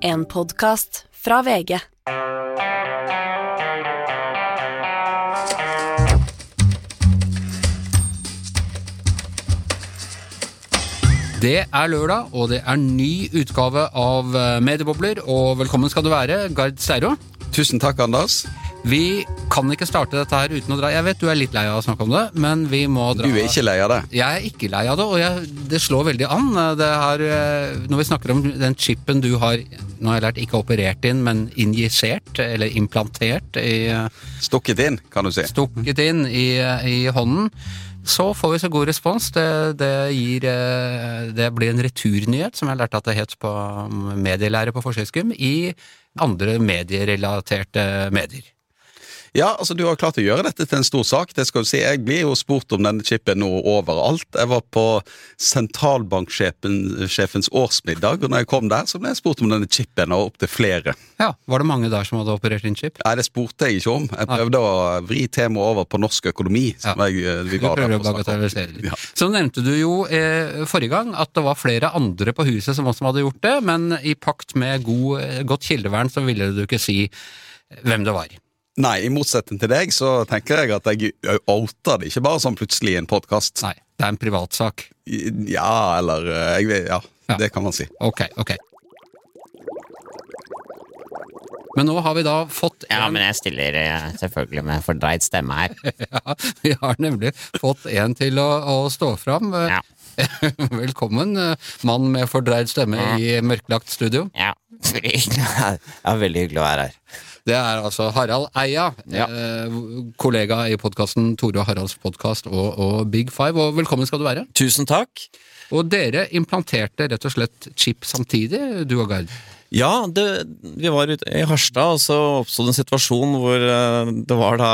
En podkast fra VG. Det er lørdag, og det er ny utgave av eh, Mediebobler. Og velkommen skal du være, Gard Steiro. Tusen takk, Anders. Vi kan ikke starte dette her uten å dra Jeg vet du er litt lei av å snakke om det, men vi må dra Du er ikke lei av det? Jeg er ikke lei av det, og jeg, det slår veldig an. Det her, eh, når vi snakker om den chipen du har Nå har jeg lært ikke operert inn, men injisert, eller implantert, i, Stukket inn, kan du si. stukket inn i, i hånden. Så får vi så god respons. Det, det, gir, eh, det blir en returnyhet, som jeg lærte at det het på medielære på Forskningsgym, i andre medierelaterte medier. Ja, altså Du har klart å gjøre dette til en stor sak. Det skal du si. Jeg blir jo spurt om denne chipen nå overalt. Jeg var på sentralbanksjefens årsmiddag, og når jeg kom der, så ble jeg spurt om denne chipen, og opptil flere. Ja, Var det mange der som hadde operert inn chip? Nei, det spurte jeg ikke om. Jeg prøvde å vri temaet over på norsk økonomi. som jeg, eh, vi var der prøver å bagatellisere litt. Ja. Så nevnte du jo eh, forrige gang at det var flere andre på huset som også hadde gjort det, men i pakt med god, eh, godt kildevern så ville du ikke si hvem det var. Nei, i motsetning til deg så tenker jeg at jeg outer det ikke bare sånn plutselig i en podkast. Nei, det er en privatsak. Ja, eller eh, jeg, ja, Ja. det kan man si. Ok, ok. Men nå har vi da fått en Ja, men jeg stiller eh, selvfølgelig med fordreid stemme her. Ja, vi har nemlig fått en til å, å stå fram. Ja. Velkommen, eh, mann med fordreid stemme i mørklagt studio. Ja, veldig hyggelig. Ja, veldig hyggelig å være her. Det er altså Harald Eia, Ja. eh, kollega i podkasten Tore og Haralds podkast og, og Big Five. Og velkommen skal du være. Tusen takk. Og dere implanterte rett og slett chip samtidig, du og Gard. Ja, det, vi var ute i Harstad, og så oppstod en situasjon hvor eh, det var da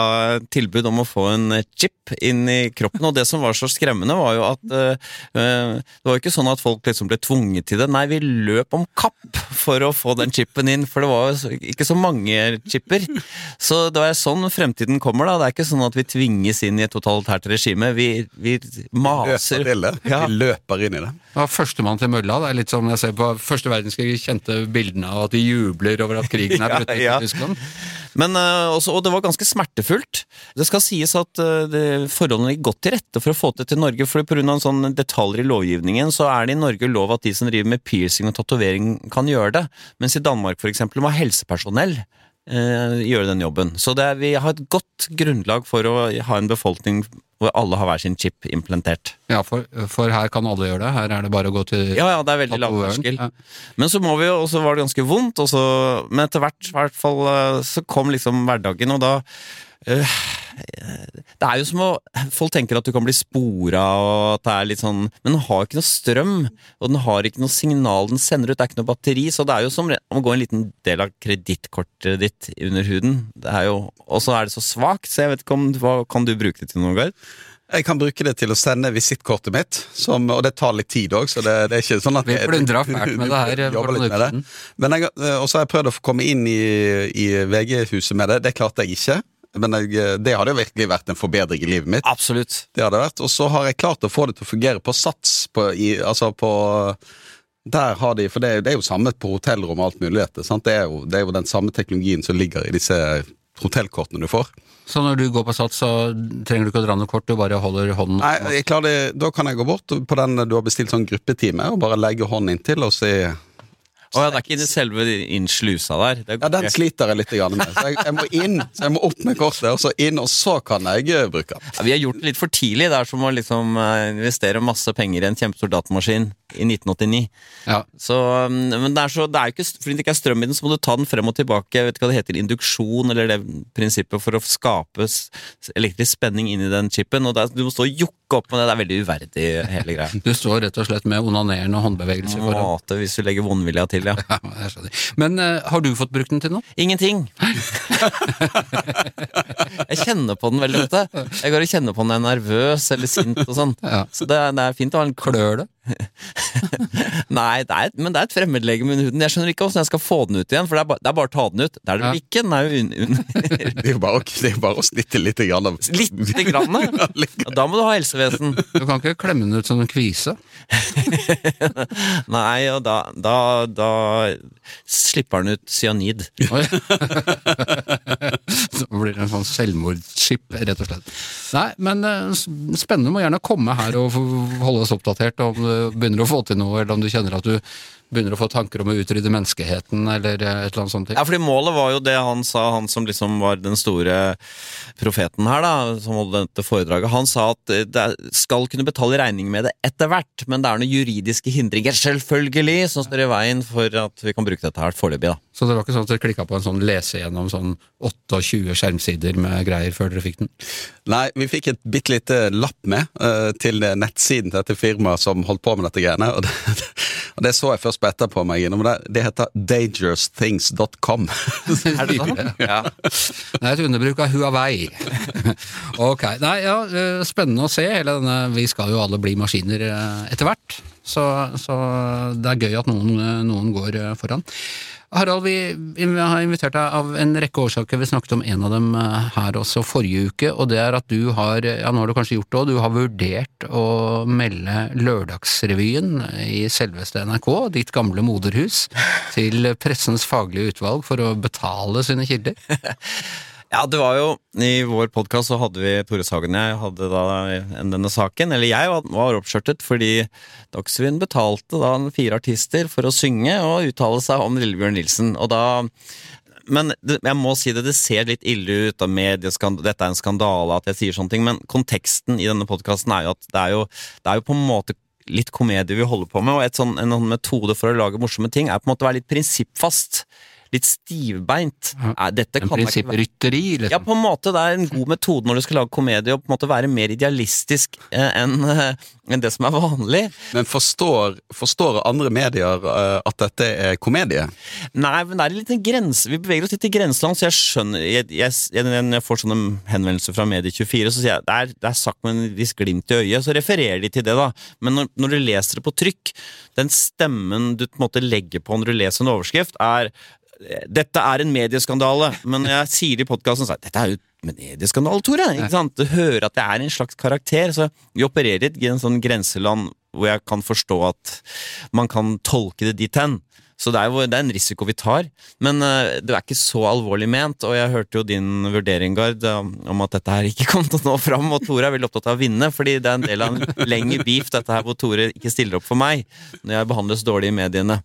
tilbud om å få en chip inn i kroppen. Og det som var så skremmende, var jo at eh, eh, det var jo ikke sånn at folk liksom ble tvunget til det. Nei, vi løp om kapp for å få den chipen inn, for det var jo ikke så mange chipper. Så det er sånn fremtiden kommer, da. Det er ikke sånn at vi tvinges inn i et totalitært regime. Vi, vi maser. Løper. Ja. Vi løper inn i det. Ja, Førstemann til mølla. Det er litt som jeg ser på første verdenskrig, kjente bildene av at de jubler over at krigen er brutt ut i Tyskland. Men, eh, også, og det var ganske smertefullt. Det skal sies at eh, det, forholdene ligger godt til rette for å få det til Norge. for Pga. en sånn detaljer i lovgivningen så er det i Norge lov at de som driver med piercing og tatovering, kan gjøre det. Mens i Danmark for eksempel, må helsepersonell gjøre den jobben. Så det er, vi har et godt grunnlag for å ha en befolkning hvor alle har hver sin chip implantert. Ja, for, for her kan alle gjøre det. Her er det bare å gå til Ja, ja, det er veldig lavterskel. Ja. Men så må vi jo, og så var det ganske vondt, og så, men etter hvert i hvert fall, eh, så kom liksom hverdagen, og da eh, Det er jo som å Folk tenker at du kan bli spora, og at det er litt sånn Men den har ikke noe strøm, og den har ikke noe signal den sender ut, det er ikke noe batteri, så det er jo som om å gå en liten del av kredittkortet ditt under huden. Det er jo, Og så er det så svakt, så jeg vet ikke om hva Kan du bruke det til noe, Gard? Jeg kan bruke det til å sende visittkortet mitt, som, og det tar litt tid òg. Det, det er ikke sånn at Vi plundra fælt med det her med det. Men jeg, eh, Og så har jeg prøvd å komme inn i, i VG-huset med det. Det klarte jeg ikke. Men jeg, det hadde jo virkelig vært en forbedring i livet mitt. Absolutt. Det hadde vært. Og så har jeg klart å få det til å fungere på Sats. På, i, altså på der har de, For det, er- det er jo samme på hotellrom og alt mulig. Det, er jo, det er jo den samme teknologien som ligger i disse hotellkortene du får. Så når du går på Sats, så trenger du ikke å dra noe kort, du bare holder hånden Nei, jeg klarer det, Da kan jeg gå bort på den du har bestilt sånn gruppetime, og bare legge hånden inntil og si Å ja, det er ikke inni selve inn slusa der. Det Ja, den sliter jeg litt med. Så jeg, jeg må inn, så jeg må opp med kortet, og så inn, og så kan jeg eh, bruke den. Ja, vi har gjort det litt for tidlig. Det er som å liksom eh, investere masse penger i en kjempestor datamaskin i 1989. Ja. Så, mm, men det er, så, det er jo ikke, fordi det ikke er strøm i den, så må du ta den frem og tilbake. Jeg vet ikke hva det heter, induksjon, eller det prinsippet for å skape elektrisk spenning inn i den chipen. Og det er, du må stå og jokke opp med det. Det er veldig uverdig, hele greia. Du står rett og slett med onanerende håndbevegelser for å Mate hvis du legger vondvilja til, ja. ja, jeg. Men uh, har du fått brukt den til noe? Ingenting. jeg kjenner på den veldig ofte. Jeg går og kjenner på den når jeg er nervøs eller sint og sånn. Ja. Så det, det er fint å ha en Klør det? Nei, det er, men det er et fremmedlegeme under huden. Jeg skjønner ikke hvordan jeg skal få den ut igjen, for det er bare, det er bare å ta den ut. Det er det vel ikke? Den er jo under Det er jo bare, det bare å snitte litt. Grann av. Lite grann. Ja, Da må du ha helsevesen. Du kan ikke klemme den ut som en kvise. Nei, og da, da, da slipper den ut cyanid. Så blir det en sånn selvmordsskip, rett og slett. Nei, men eh, spennende. Må gjerne komme her og holde oss oppdatert om du begynner å få til noe, eller om du kjenner at du begynner å få tanker om å utrydde menneskeheten, eller eh, et eller annet sånt. Ja, fordi målet var jo det han sa, han som liksom var den store profeten her, da, som holdt dette foredraget. Han sa at eh, det skal kunne betale regning med det etter hvert, men det er noen juridiske hindringer, selvfølgelig, som står i veien for at vi kan bruke dette her foreløpig, da. Så det var ikke sånn at dere klikka på en sånn lese gjennom sånn 28 skjermsider med greier før dere fikk den? Nei, vi fikk et bitte lite lapp med uh, til nettsiden til dette firmaet som holdt på med dette greiene. Og det, og det så jeg først på etterpå meg innom. Det, det heter dangerousthings.com. Er det sånn? Ja. Det er et underbruk av Huawei. ok. Nei, ja, eh, spennende å se denne Vi skal jo alle bli maskiner eh, etter hvert. Så, så det er gøy at noen, eh, noen går foran. Harald, vi, har invitert deg av en rekke årsaker. Vi snakket om en av dem eh, her også forrige uke, og det er at du har, ja nå har du kanskje gjort det òg, du har vurdert å melde Lørdagsrevyen i selveste NRK, ditt gamle moderhus, til Pressens faglige utvalg for å betale sine kilder. Ja, det var jo I vår podkast så hadde vi Tore Sagen og jeg hadde da en- denne saken. Eller jeg var- oppskjørtet fordi Dagsrevyen betalte da fire artister for å synge og uttale seg om Lillebjørn Nilsen. Og da men jeg må si det, det ser litt ille ut av medieskandale, dette er en skandale at jeg sier sånne ting, men konteksten i denne podkasten er jo at det er jo, det er jo på en måte litt komedie vi holder på med, og sånn, en sånn metode for å lage morsomme ting er på en måte å være litt prinsippfast. Litt stivbeint. Dette En ikke være ja, liksom. på en måte. Det er en god metode når du skal lage komedie, å på en måte være mer idealistisk eh, enn en det som er vanlig. Men forstår, forstår andre medier eh, at dette er komedie? Nei, men det er litt en grense Vi beveger oss litt i grenseland, så jeg skjønner jeg, jeg, jeg, Når jeg får sånne henvendelser fra Medie24, så sier jeg det er, det er sagt med en viss glimt i øyet, så refererer de til det, da. Men når, når du leser det på trykk, den stemmen du på en måte legger på når du leser en overskrift, er dette er en medieskandale, men jeg sier det i podkasten, så er dette er jo medieskandale, Tore. Ikke sant? Du hører at jeg er en slags karakter, så vi opererer i en sånn grenseland hvor jeg kan forstå at man kan tolke det dit hen. Så det er jo det er en risiko vi tar, men uh, det er ikke så alvorlig ment. Og jeg hørte jo din vurdering, Gard, eh, om at dette her ikke kom til å nå fram. Og Tore er veldig opptatt av å vinne, fordi det er en del av en lengre beef, dette her hvor Tore ikke stiller opp for meg når jeg behandles dårlig i mediene.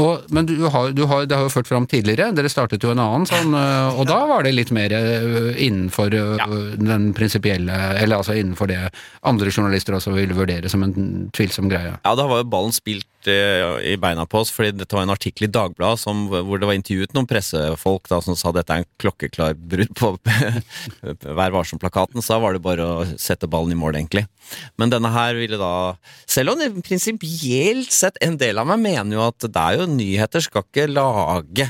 Og, men du har, du har, det har jo ført fram tidligere, dere startet jo en annen sånn, øh, og da var det litt mer øh, innenfor øh, Ja. den prinsipielle, eller altså innenfor det andre journalister også ville vurdere som en tvilsom greie. Ja, da var jo ballen spilt eh, i beina på oss, fordi dette var en artikkel i Dagbladet hvor det var intervjuet noen pressefolk da, som sa dette er en klokkeklar brudd på Vær varsom-plakaten, så da var det bare å sette ballen i mål, egentlig. Men denne her ville da Selv om det prinsipielt sett En del av meg mener jo at det er jo nyheter skal ikke lage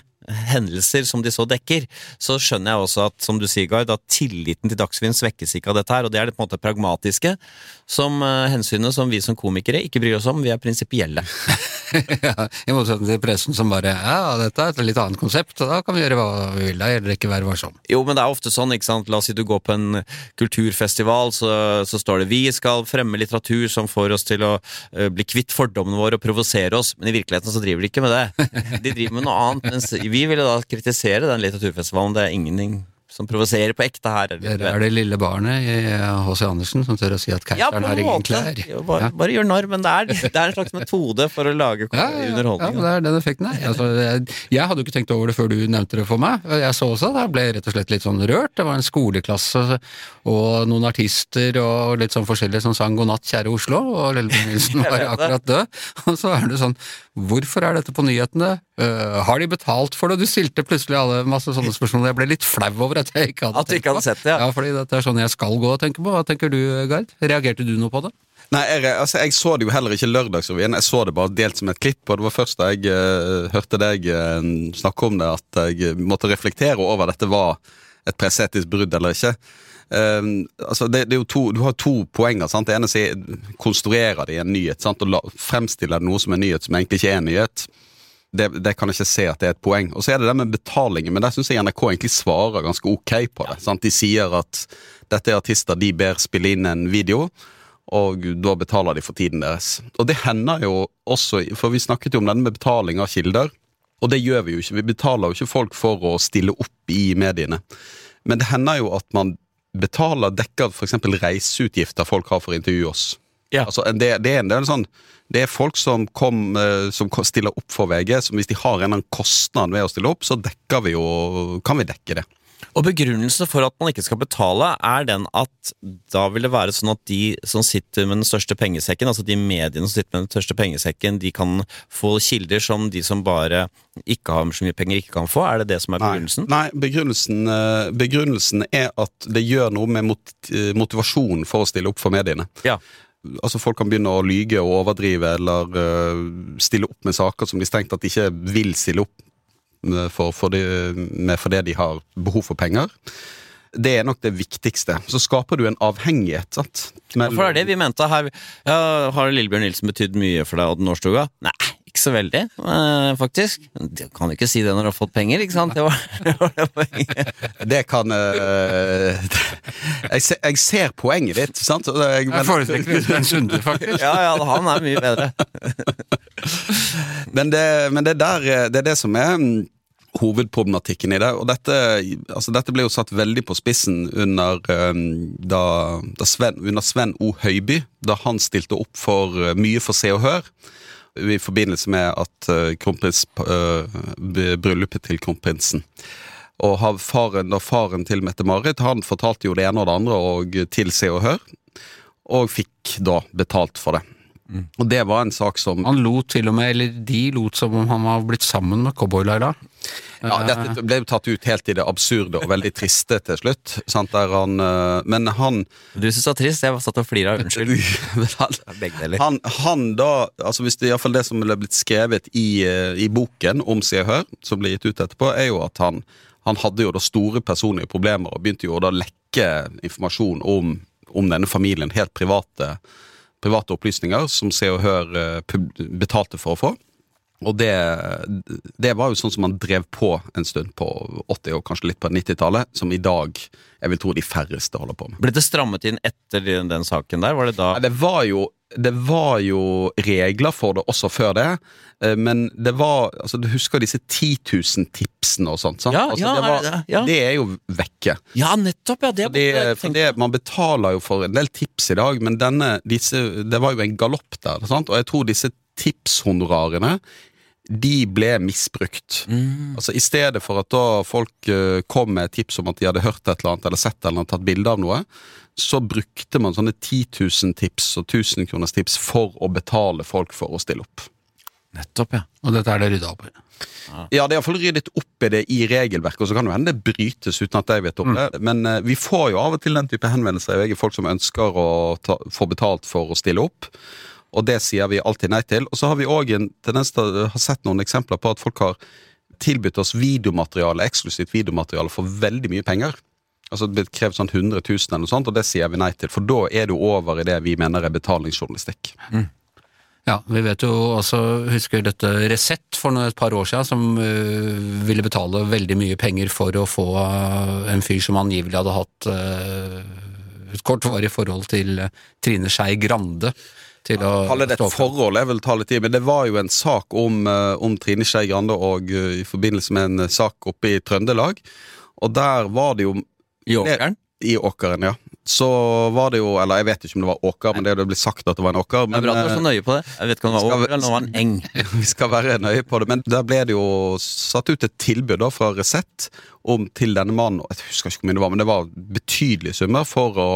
hendelser som de så dekker, så skjønner jeg også at, som du sier, Gard, at tilliten til Dagsrevyen svekkes ikke av dette her, og det er det på en måte pragmatiske, som uh, hensynet som vi som komikere ikke bryr oss om, vi er prinsipielle. Ja, I motsetning til pressen som bare ja, dette er et litt annet konsept, og da kan vi gjøre hva vi vil, da gjelder det ikke være varsom. Jo, men det er ofte sånn, ikke sant, la oss si du går på en kulturfestival, så, så står det vi skal fremme litteratur som får oss til å uh, bli kvitt fordommene våre og provosere oss, men i virkeligheten så driver de ikke med det. De driver med noe annet, mens vi ville da kritisere den litteraturfestivalen, det er ingenting som provoserer på ekte her. det er det lille barnet i H.C. Andersen som tør å si at Ja, keiseren ja, har ingen klær. Jo, bare, Ja. bare gjør narr, men det er, det er en slags metode for å lage Ja, ja, ja, underholdning. men det er den effekten her. Altså, jeg, jeg hadde jo ikke tenkt over det før du nevnte det for meg. Jeg så også at jeg ble rett og slett litt sånn rørt. Det var en skoleklasse og noen artister og litt sånn forskjellige som sang 'God natt, kjære Oslo', og Lillebjørn Nilsen var akkurat død. Og så er det sånn, hvorfor er dette på nyhetene? Eh, har de betalt for det? Du stilte plutselig alle masse sånne spørsmål. Jeg ble litt flau over at jeg ikke hadde At du ikke hadde sett det, ja. ja. fordi dette er sånn jeg skal gå og tenke på. Hva tenker du, Gard? Reagerte du noe på det? Nei, jeg, altså, jeg så det jo heller ikke Lørdagsrevyen. Jeg så det bare delt som et klipp. Og det var først da jeg uh, hørte deg uh, snakke om det, at jeg måtte reflektere over dette var et presetisk brudd eller ikke. Um, altså det, det er jo to, Du har to poenger. sant? Det ene er konstruerer de en nyhet sant? og la, fremstiller noe som en nyhet som egentlig ikke er en nyhet. Det, det, kan jeg ikke se at det er et poeng. Og så er det det med betalingen, men der syns jeg NRK egentlig svarer ganske ok på det. Sant? De sier at dette er artister de ber spille inn en video, og da betaler de for tiden deres. Og det hender jo også, for vi snakket jo om denne med betaling av kilder, og det gjør vi jo ikke. Vi betaler jo ikke folk for å stille opp i mediene. Men det hender jo at man betaler dekker f.eks. reiseutgifter folk har for å intervjue oss. Ja. Altså, det, det, er en, det, er en sånn, det er folk som, kom, eh, som stiller opp for VG, som hvis de har en eller annen kostnad ved å stille opp, så vi jo, kan vi dekke det. Og begrunnelsen for at man ikke skal betale, er den at da vil det være sånn at de som sitter med den største pengesekken, altså de mediene som sitter med den største pengesekken, de kan få kilder som de som bare ikke har så mye penger, ikke kan få? Er det det som er begrunnelsen? Nei, nei begrunnelsen, eh, begrunnelsen, er at det gjør noe med eh, motivasjonen for å stille opp for mediene. Ja. Altså Folk kan begynne å lyge og overdrive eller uh, stille opp med saker som de strengt tatt ikke vil stille opp for, for de, med de har behov for penger. Det er nok det viktigste. Så skaper du en avhengighet. sant? Mellom... For det er det vi mente her. Ja, har Lillebjørn Nilsen betydd mye for deg, Odd Nordstoga? Nei, ikke så veldig, eh, faktisk. Du kan ikke si det når du har fått penger, ikke sant? Det var det, var det poenget. Det kan uh, jeg, ser, jeg, ser poenget ditt, sant? Jeg, men... jeg foretrekker Sven Sunde, faktisk. Ja, ja, han er mye bedre. men, det, men det, der, det er det som er mm, hovedproblematikken i det. Og dette, altså dette ble jo satt veldig på spissen under, um, da, da Sven, under Sven O. Høiby, da han stilte opp for Mye for Se og Hør. I forbindelse med at uh, kronprins, uh, bryllupet til kronprinsen. Og faren, da faren til Mette-Marit han fortalte jo det ene og det andre og til Se og Hør, og fikk da betalt for det. Mm. Og det var en sak som Han lot til og med, eller de lot som om han var blitt sammen med Cowboy-Laila. Ja, dette ble jo tatt ut helt i det absurde og veldig triste til slutt. Sant, han, eh, men han Du syns det var trist? Jeg var satt og flira. Unnskyld. han, han, han, da, altså hvis det iallfall det som ble blitt skrevet i, eh, i boken om Se og Hør, som ble gitt ut etterpå, er jo at han, han hadde jo da store personlige problemer og begynte jo da å lekke informasjon om, om denne familien, helt private private opplysninger som Se og Hør eh, betalte for å få. Og det, det, var jo sånn som man drev på en stund på 80- og kanskje litt på 90-tallet, som i dag jeg vil tro de færreste holder på med. Ble det strammet inn etter den saken der? Var det da Det var jo, det var jo regler for det også før det, eh, men det var altså Du husker disse 10 000-tipsene og sånt? sant? Ja, altså, ja, det, var, det, ja. det, er jo vekke. Ja, nettopp! ja, det, fordi, fordi Man betaler jo for en del tips i dag, men denne, disse, det var jo en galopp der. Sant? Og jeg tror disse tipshonorarene de ble misbrukt. Mm. Altså I stedet for at da folk uh, kom med tips om at de hadde hørt et eller annet eller sett eller tatt bilde av noe, så brukte man sånne 10 000 tips og 1000 kroners tips for å betale folk for å stille opp. Nettopp, ja. Og dette er det rydda opp i? Ja, det er iallfall ryddet opp i det i regelverket, og så kan det hende det brytes uten at jeg vet om mm. det. Men uh, vi får jo av og til den type henvendelser i VG, folk som ønsker å ta, få betalt for å stille opp og det sier vi alltid nei til. Og så har vi òg en tendens til å ha sett noen eksempler på at folk har tilbudt oss videomateriale, eksklusivt videomateriale for veldig mye penger. Altså Det blir krevd sånn 100 000 eller noe sånt, og det sier vi nei til. For da er du over i det vi mener er betalingsjournalistikk. Mm. Ja, vi vet jo også, husker dette Resett for et par år siden, som uh, ville betale veldig mye penger for å få uh, en fyr som angivelig hadde hatt uh, et kortvarig forhold til Trine Skei Grande til å Kalle det et forhold jeg vil ta litt tid, men det var jo en sak om, uh, om Trine Skei Grande og uh, i forbindelse med en uh, sak oppe i Trøndelag. Og der var det jo I åkeren? I åkeren, ja. Så var det jo Eller jeg vet ikke om det var åker, men det ble sagt at det var en åker. Men, det er bra at du er så nøye på det. Jeg vet ikke om det var åker eller om det var en eng. Vi skal være nøye på det, men der ble det jo satt ut et tilbud da fra Resett om til denne mannen, jeg husker ikke hvor mye det var, men det var betydelige summer for å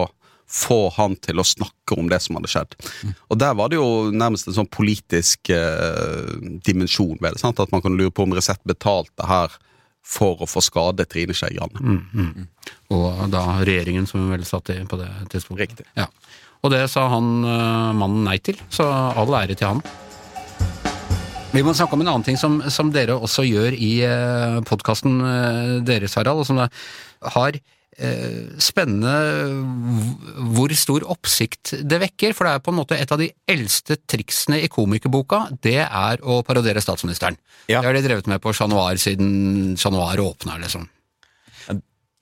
få han til å snakke om det som hadde skjedd. Mm. Og der var det jo nærmest en sånn politisk eh, dimensjon ved det. Sant? At man kunne lure på om Resett betalte her for å få skade Trine Skei Grande. Mm, mm. Og da regjeringen som vel satt i på det tidspunktet. Riktig. Ja. Og det sa han uh, mannen nei til, så all ære til han. Vi må snakke om en annen ting som, som dere også gjør i eh, podkasten eh, deres, Harald, og som har eh, spennende hvor stor oppsikt det vekker, for det er på en måte et av de eldste triksene i komikerboka, det er å parodiere statsministeren. Ja. Det har de drevet med på Chat Noir siden Chat Noir åpna, liksom.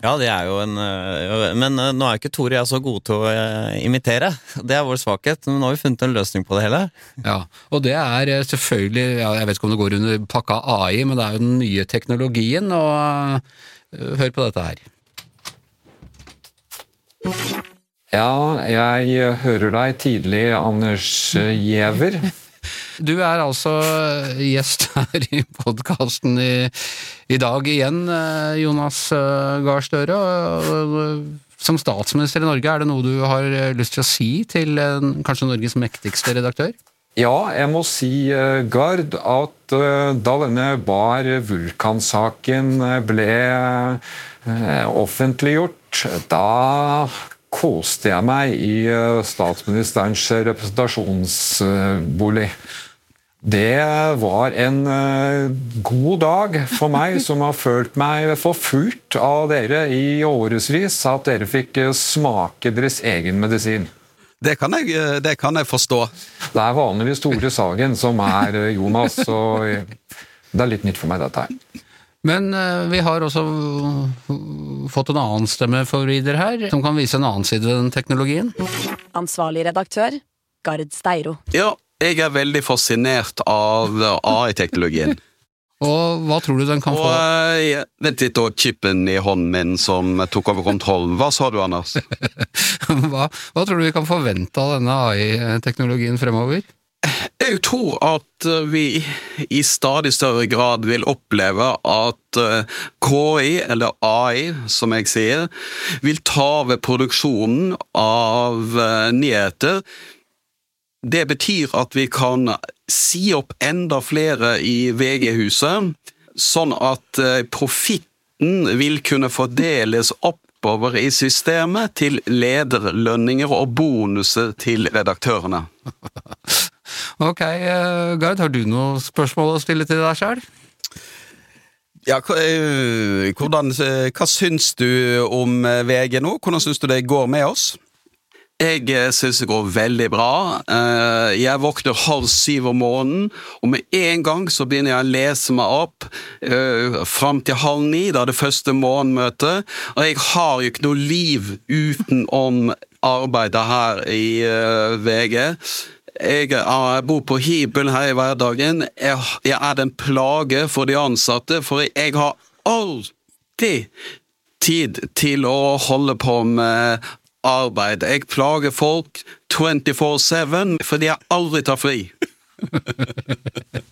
Ja, det er jo en øh, Men øh, nå er ikke Tore og jeg så gode til å øh, imitere. Det er vår svakhet. Men nå har vi funnet en løsning på det hele. Ja, og det er eh, selvfølgelig, jeg vet ikke om det går under pakka AI, men det er jo den nye teknologien, og eh, hør på dette her. Ja, jeg hører deg tidlig, Anders Giæver. Du er altså gjest her i podkasten i, i dag igjen, eh, Jonas eh, Gahr Støre. Som statsminister i Norge, er det noe du har eh, lyst til å si til eh, kanskje Norges mektigste redaktør? Ja, jeg må si, eh, Gard, at eh, da denne Bar Vulkan-saken eh, ble eh, offentliggjort, da koste jeg meg i eh, statsministerens representasjonsbolig. Det var en eh, god dag for meg, som har følt meg forfulgt av dere i årevis, at dere fikk eh, smake deres egen medisin. Det kan jeg, det kan jeg forstå. Det er vanligvis Tore Sagen som er Jonas, så det er litt nytt for meg, dette her. Men eh, vi har også fått en annen stemmeforvrider her, som kan vise en annen side ved den teknologien. Ansvarlig redaktør, Gard Steiro. Ja, jeg er veldig fascinert av AI-teknologien. Og hva tror du den kan Og få? eh, Vent litt, og chipen i hånden min som tok over kontrollen. Hva sa du, Anders? Hva, hva tror du vi kan forvente av denne AI-teknologien fremover? Jeg tror at eh, vi i stadig større grad vil oppleve at eh, KI, eller AI som jeg sier, vil ta over produksjonen av eh, nyheter. Det betyr at vi kan si opp enda flere i VG-huset, sånn at profitten vil kunne fordeles oppover i systemet til lederlønninger og bonuser til redaktørene. Ok, eh, Gard, har du noe spørsmål å stille til deg sjøl? Ja, eh, hvordan, eh, hva syns du om VG nå? Hvordan syns du det går med oss? Jeg syns det går veldig bra. Eh, Jeg våkner halv syv om morgenen, og med en gang så begynner jeg å lese meg opp eh, fram til halv ni, da det første morgenmøtet. Og jeg har jo ikke noe liv utenom arbeidet her i VG. Jeg, eh, bor på hybel her i hverdagen. Jeg, jeg er en plage for de ansatte, for jeg har alltid tid til å holde på med arbeid. Jeg plager folk 24-7 fordi jeg aldri tar fri.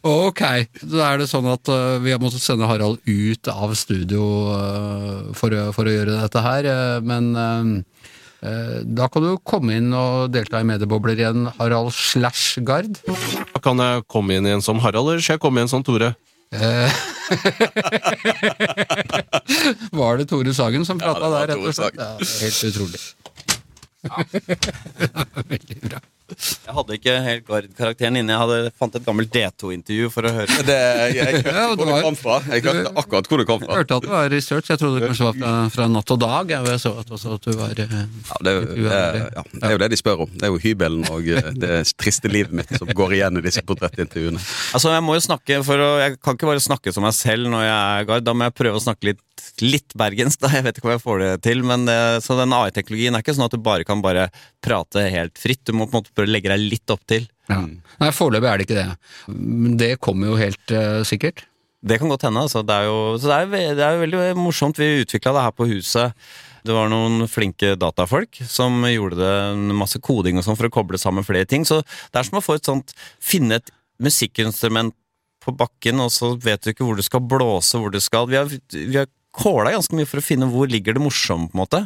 Ok, da er det sånn at uh, vi har måttet sende Harald ut av studio uh, for, for å gjøre dette her, uh, men da kan du komme inn og delta i mediebobler igjen, Harald slash Gard. Kan jeg komme inn igjen som Harald, eller skal jeg komme igjen som Tore? Eh, Var det Tore Sagen som prata ja, der, rett og slett? Ja, helt utrolig. Veldig bra. Jeg hadde ikke helt Gard-karakteren inne. Jeg hadde, fant et gammelt D2-intervju for å høre. Det, jeg, jeg hørte Ja, hvor det kom fra. Jeg hørte akkurat hvor det kom Jeg fra. hørte at det var research, jeg trodde det kanskje var fra, fra Natt og Dag. Jeg så at, også at du var eh, Ja, det, er jo- det, ja, det er jo det de spør om. Det er jo hybelen og eh, det triste livet mitt som går igjen i disse portrettintervjuene. Altså, jeg må jo snakke for å Jeg kan ikke bare snakke som meg selv når jeg er Gard. Da må jeg prøve å snakke litt, litt bergensk. da, Jeg vet ikke om jeg får det til. Men det, så den AI-teknologien er ikke sånn at du bare kan bare prate helt fritt. Du må på en måte bare legge deg litt opp til. ja. Nei, foreløpig er det ikke det. Men det kommer jo helt uh, sikkert. Det kan godt hende. Altså. Det er jo, så det er, det er jo veldig morsomt. Vi utvikla det her på huset. Det var noen flinke datafolk som gjorde det masse koding og sånn for å koble sammen flere ting. Så det er som å få et sånt Finne et musikkinstrument på bakken, og så vet du ikke hvor du skal blåse, hvor du skal Vi har, vi har kåla ganske mye for å finne hvor ligger det morsomme, på en måte.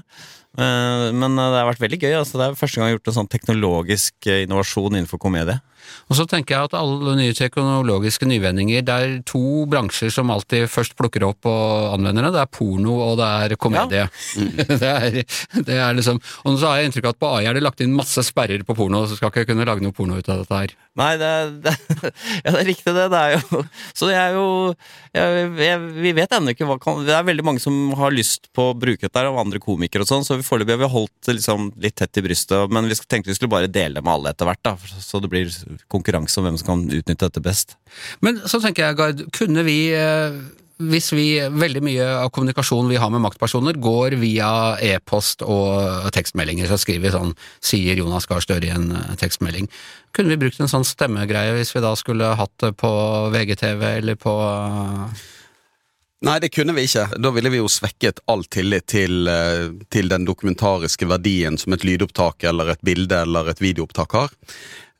Eh, Men eh, det har vært veldig gøy. Altså, det er første gang jeg har gjort en sånn teknologisk eh, innovasjon innenfor komedie. Og så tenker jeg at alle nye teknologiske nyvendinger, det er to bransjer som alltid først plukker opp og anvender det. Det er porno og det er komedie. det, er, det er liksom Og så har jeg inntrykk av at på AI er det lagt inn masse sperrer på porno, så skal ikke kunne lage noe porno ut av dette her. Nei, det, det, ja, det er riktig det. Det er jo Så det er jo jeg, jeg, Vi vet ennå ikke hva kan Det er veldig mange som har lyst på å bruke dette, av andre komikere og sånn, så vi foreløpig har vi holdt det liksom litt tett i brystet. Men vi tenkte vi skulle bare dele med alle etter hvert, da, så det blir konkurranse om hvem som kan utnytte dette best. Men så tenker jeg, Gard, kunne vi eh, hvis vi, veldig mye av kommunikasjonen vi har med maktpersoner, går via e-post og tekstmeldinger, så skriver vi sånn, sier Jonas Gahr Støre i en eh, tekstmelding. Kunne vi brukt en sånn stemmegreie hvis vi da skulle hatt det på VGTV eller på eh, Nei, det kunne vi ikke. Da ville vi jo svekket all tillit til, eh, til den dokumentariske verdien som et lydopptak eller et bilde eller et videoopptak har.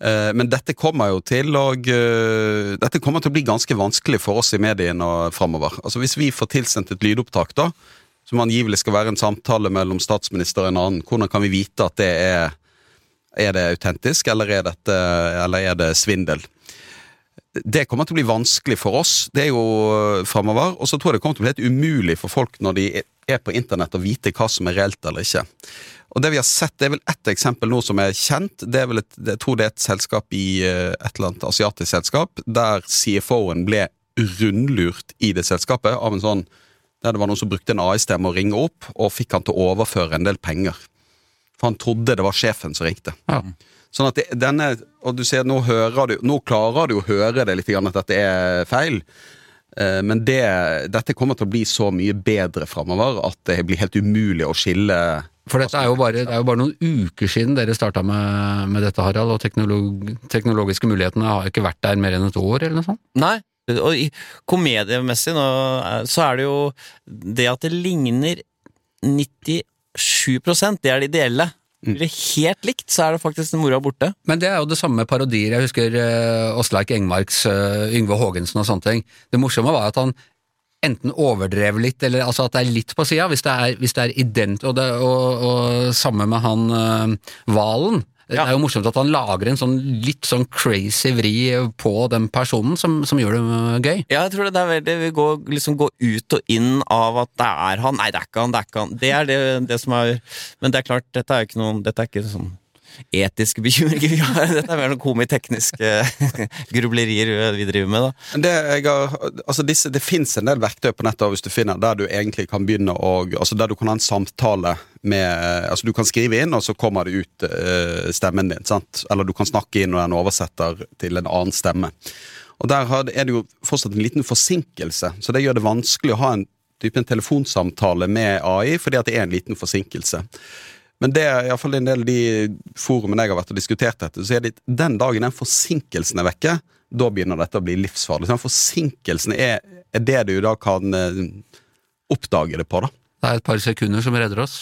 Eh, Men dette kommer jo til og eh, Dette kommer til å bli ganske vanskelig for oss i mediene framover. Altså Hvis vi får tilsendt et lydopptak, da, som angivelig skal være en samtale mellom statsminister og en annen, hvordan kan vi vite at det er Er det autentisk, eller er, dette, eller er det svindel? Det kommer til å bli vanskelig for oss det er jo framover. fremover. Og så tror jeg det kommer til å bli helt umulig for folk når de er på internett å vite hva som er reelt eller ikke. Og Det vi har sett, det er vel ett eksempel nå som er kjent. det er vel et, Jeg tror det er et selskap i øh, et eller annet asiatisk selskap, der CFO-en ble rundlurt i det selskapet av en sånn der det var noen som brukte en AI-stemme å ringe opp, og fikk han til å overføre en del penger. For han trodde det var sjefen som ringte. Ja. Sånn at det, denne, og du ser, nå, hører du, nå klarer du å høre det litt, grann at dette er feil. Eh, Men det, dette kommer til å bli så mye bedre framover at det blir helt umulig å skille For dette er jo bare, det er jo bare noen uker siden dere starta med, med dette, Harald, og teknolog, teknologiske mulighetene har ikke vært der mer enn et år, eller noe sånt? Nei. Og i- komediemessig nå, eh, så er det jo det at det ligner 97 det er det ideelle. Blir det helt likt, så er det faktisk den mora borte. Men det er jo det samme med parodier. Jeg husker uh, Engmarks uh, Yngve Haagensen og sånne ting. Det morsomme var at han enten overdrev litt, eller altså at det er litt på sida. Hvis det er, er ident, og, og, og samme med han uh, Valen. Det er jo morsomt at han lager en sånn litt sånn crazy vri på den personen som, som gjør det uh, gøy. Ja, jeg tror det er veldig Vi går, liksom går ut og inn av at det er han. Nei, det er ikke han, det er ikke han. Det er det, det som er Men det er klart, dette er ikke noen Dette er ikke sånn etiske bekymringer vi har. Dette er mer noen komitekniske grublerier vi driver med, da. Det, har, altså det fins en del verktøy på nettet hvis du finner der du egentlig kan begynne å altså Der du kan ha en samtale med altså Du kan skrive inn, og så kommer det ut uh, stemmen din. sant? Eller du kan snakke inn, og den oversetter til en annen stemme. Og Der er det jo fortsatt en liten forsinkelse, så det gjør det vanskelig å ha en type en telefonsamtale med AI, fordi at det er en liten forsinkelse. Men det er iallfall en del av de forumene jeg har vært og diskutert dette, så er det den dagen den forsinkelsen er vekke, da begynner dette å bli livsfarlig. Så den forsinkelsen er, er det du da kan eh, oppdage det på, da. Det er et par sekunder som redder oss.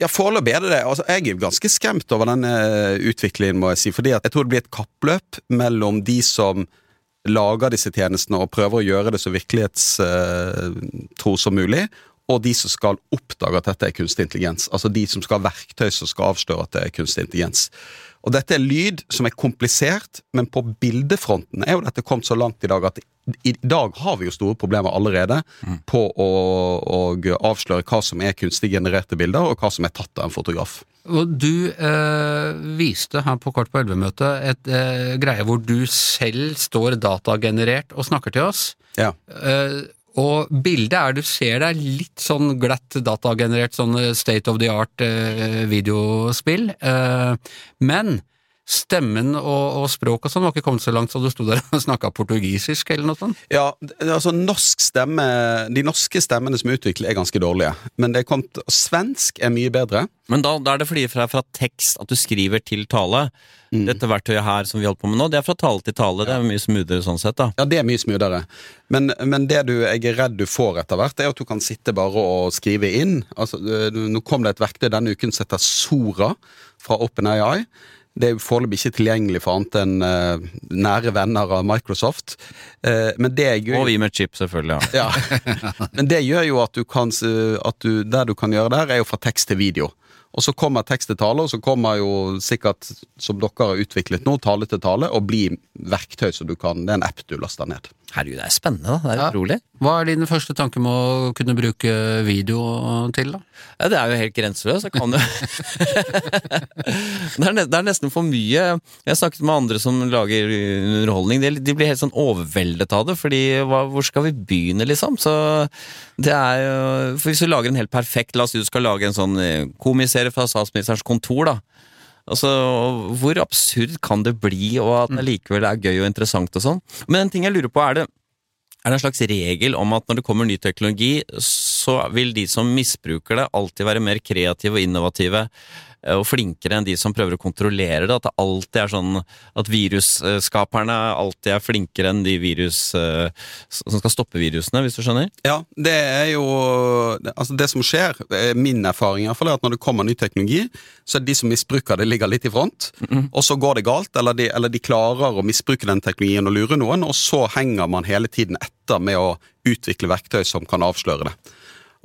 Ja, Foreløpig er det det. Altså, jeg er ganske skremt over den eh, utviklingen, må jeg si. fordi jeg tror det blir et kappløp mellom de som lager disse tjenestene og prøver å gjøre det så virkelighetstro som mulig, og de som skal oppdage at dette er kunstig intelligens. Altså de som skal ha verktøy som skal avsløre at det er kunstig intelligens. Og dette er lyd som er komplisert, men på bildefronten er jo dette kommet så langt i dag at i dag har vi jo store problemer allerede på å, å avsløre hva som er kunstig genererte bilder, og hva som er tatt av en fotograf. Og du eh, viste her på Kort på 11-møtet et eh, greie hvor du selv står datagenerert og snakker til oss. Ja. Eh, og bildet er du ser det er litt sånn glatt datagenerert, sånn state of the art eh, videospill. Eh, men stemmen og, og språk og sånn var ikke kommet så langt så du sto der og snakka portugisisk eller noe sånt. Ja, altså norsk stemme De norske stemmene som er utviklet, er ganske dårlige. Men det er kommet, svensk er mye bedre. Men da, da er det fordi fra, fra tekst at du skriver til tale. Dette verktøyet her som vi holder på med nå, det er fra tale til tale. Det er mye smoothere sånn sett, da. Ja, det er mye smoothere. Men, men det du, jeg er redd du får etter hvert, er at du kan sitte bare og skrive inn. Altså, nå kom det et verktøy denne uken som heter Sora fra OpenAI. Det er foreløpig ikke tilgjengelig for annet enn uh, nære venner av Microsoft. Uh, men det gjør, Og vi med chip, selvfølgelig. ja. Ja. Men det gjør jo at du kan at du, Det du kan gjøre der, er jo fra tekst til video. Og så kommer tekst til tale, og så kommer jo sikkert, som dere har utviklet nå, tale til tale, og blir verktøy så du kan Det er en app du laster ned. Herregud, det er spennende. da. Det er Ja. utrolig. Hva er din første tanke med å kunne bruke video til, da? Ja, det er jo helt grenseløst. Jeg kan jo det, er nesten for mye. Jeg har snakket med andre som lager underholdning. De, de blir helt sånn overveldet av det, fordi hva, hvor skal vi begynne, liksom? Så det er jo For hvis du lager en helt perfekt La oss si du skal lage en sånn eh, komiserie fra statsministerens kontor, da. Altså, Hvor absurd kan det bli, og at det likevel er gøy og interessant og sånn? Men en ting jeg lurer på, er det er det en slags regel om at når det kommer ny teknologi, så vil de som misbruker det, alltid være mer kreative og innovative og flinkere enn de som prøver å kontrollere det? At det alltid er sånn at virusskaperne alltid er flinkere enn de virus eh, som skal stoppe virusene, hvis du skjønner? Ja, det er jo Altså, det som skjer, er min erfaring i hvert fall, er at når det kommer ny teknologi, så er det de som misbruker det, ligger litt i front. Og så går det galt, eller de, eller de klarer å misbruke den teknologien og lure noen, og så henger man hele tiden etter med å utvikle verktøy som kan avsløre det.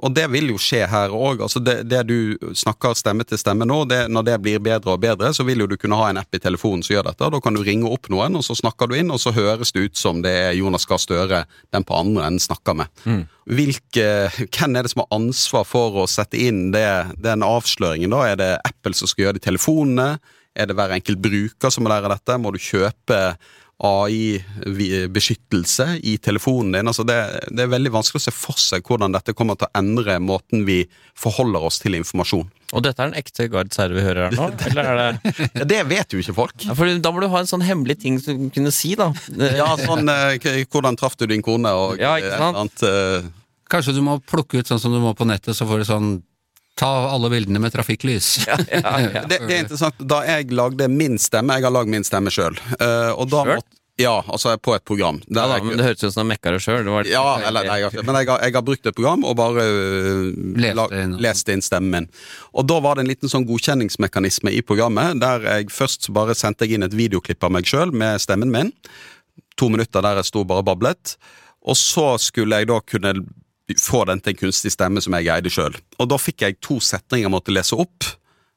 Og det vil jo skje her òg. Altså det, det du snakker stemme til stemme nå, det, når det blir bedre og bedre, så vil jo du kunne ha en app i telefonen som gjør dette. Da kan du ringe opp noen, og så snakker du inn, og så høres det ut som det er Jonas Gahr Støre den på andre enden snakker med. Hvilke, hvem er det som har ansvar for å sette inn det, den avsløringen? da? Er det Apple som skal gjøre det i telefonene? Er det hver enkelt bruker som må lære dette? Må du kjøpe AI-beskyttelse i telefonen din? Altså det, det er veldig vanskelig å se for seg hvordan dette kommer til å endre måten vi forholder oss til informasjon. Og dette er den ekte Gard Serve vi hører her nå? Eller er det Ja, det vet jo ikke folk. ja, for Da må du ha en sånn hemmelig ting som du kunne si, da. Ja, sånn eh, Hvordan traff du din kone, og Ja, et eller annet eh, Kanskje du må plukke ut sånn som du må på nettet, så får du sånn Ta alle bildene med trafikklys. ja, ja. det, det er interessant. Da jeg lagde min stemme Jeg har lagd min stemme sjøl. og da Selv? måtte Ja, altså på et program. Ja, da, men Det høres ut som du mekka det sjøl. Ja, eller nei, jeg, men jeg har, jeg har brukt et program og bare uh, lest inn stemmen min. Og da var det en liten sånn godkjenningsmekanisme i programmet, der jeg først bare sendte jeg inn et videoklipp av meg sjøl med stemmen min. To minutter der jeg sto bare og bablet. Og så skulle jeg da kunne få den til en kunstig stemme som jeg eide sjøl. Og da fikk jeg to setninger jeg måtte lese opp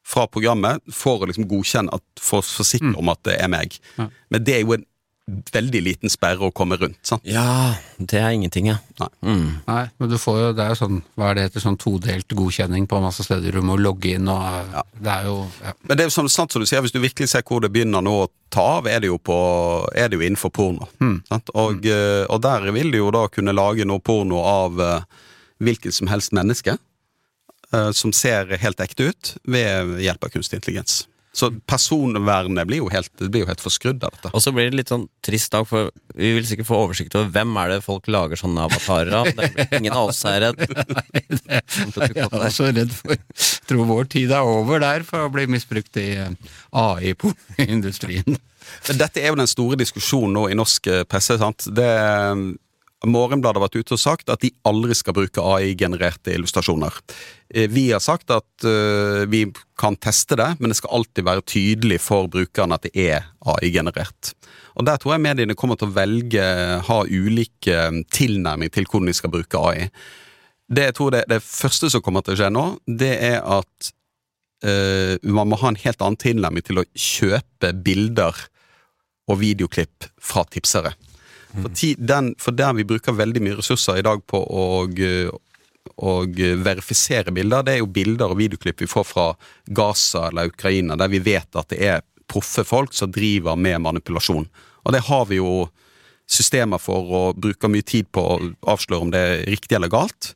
fra programmet for å liksom godkjenne at, for å forsikre om at det er meg. Ja. Men det er jo en veldig liten sperre å komme rundt. sant? Ja, det er ingenting, ja. Nei. Mm. Nei, men du får jo, det er jo sånn, hva er det heter, sånn todelt godkjenning på masse steder. Du må logge inn og Det er jo ja. Men det er jo sånn, sant som du sier, hvis du virkelig ser hvor det begynner nå å ta av, er det jo, på, er det jo innenfor porno. Sant? Og, eh, og der vil du jo da kunne lage noe porno av eh, hvilket som helst menneske eh, som ser helt ekte ut, ved hjelp av kunstig intelligens. Så personvernet blir jo helt, det blir jo helt forskrudd av dette. Og så blir det litt sånn trist dag, for vi vil sikkert få oversikt over hvem er det folk lager sånne avatarer av. Det blir ingen av oss er redd. Jeg er også redd for tror vår tid er over der for å bli misbrukt i AI-industrien. Men Dette er jo den store diskusjonen nå i norsk eh, presse. sant? Det, Morgenbladet har vært ute og sagt at de aldri skal bruke AI-genererte illustrasjoner. Eh, Vi har sagt at eh, vi kan teste det, men det skal alltid være tydelig for brukeren at det er AI-generert. Og Der tror jeg mediene kommer til å velge ha ulike eh, tilnærming til hvordan de skal bruke AI. Det jeg tror det, det første som kommer til å skje nå, det er at eh, man må ha en helt annen tilnærming til å kjøpe bilder og videoklipp fra tipsere. For, ti, den, for der vi bruker veldig mye ressurser i dag på å og verifisere bilder, det er jo bilder og videoklipp vi får fra Gaza eller Ukraina, der vi vet at det er proffe folk som driver med manipulasjon. Og det har vi jo systemer for og bruker mye tid på å avsløre om det er riktig eller galt.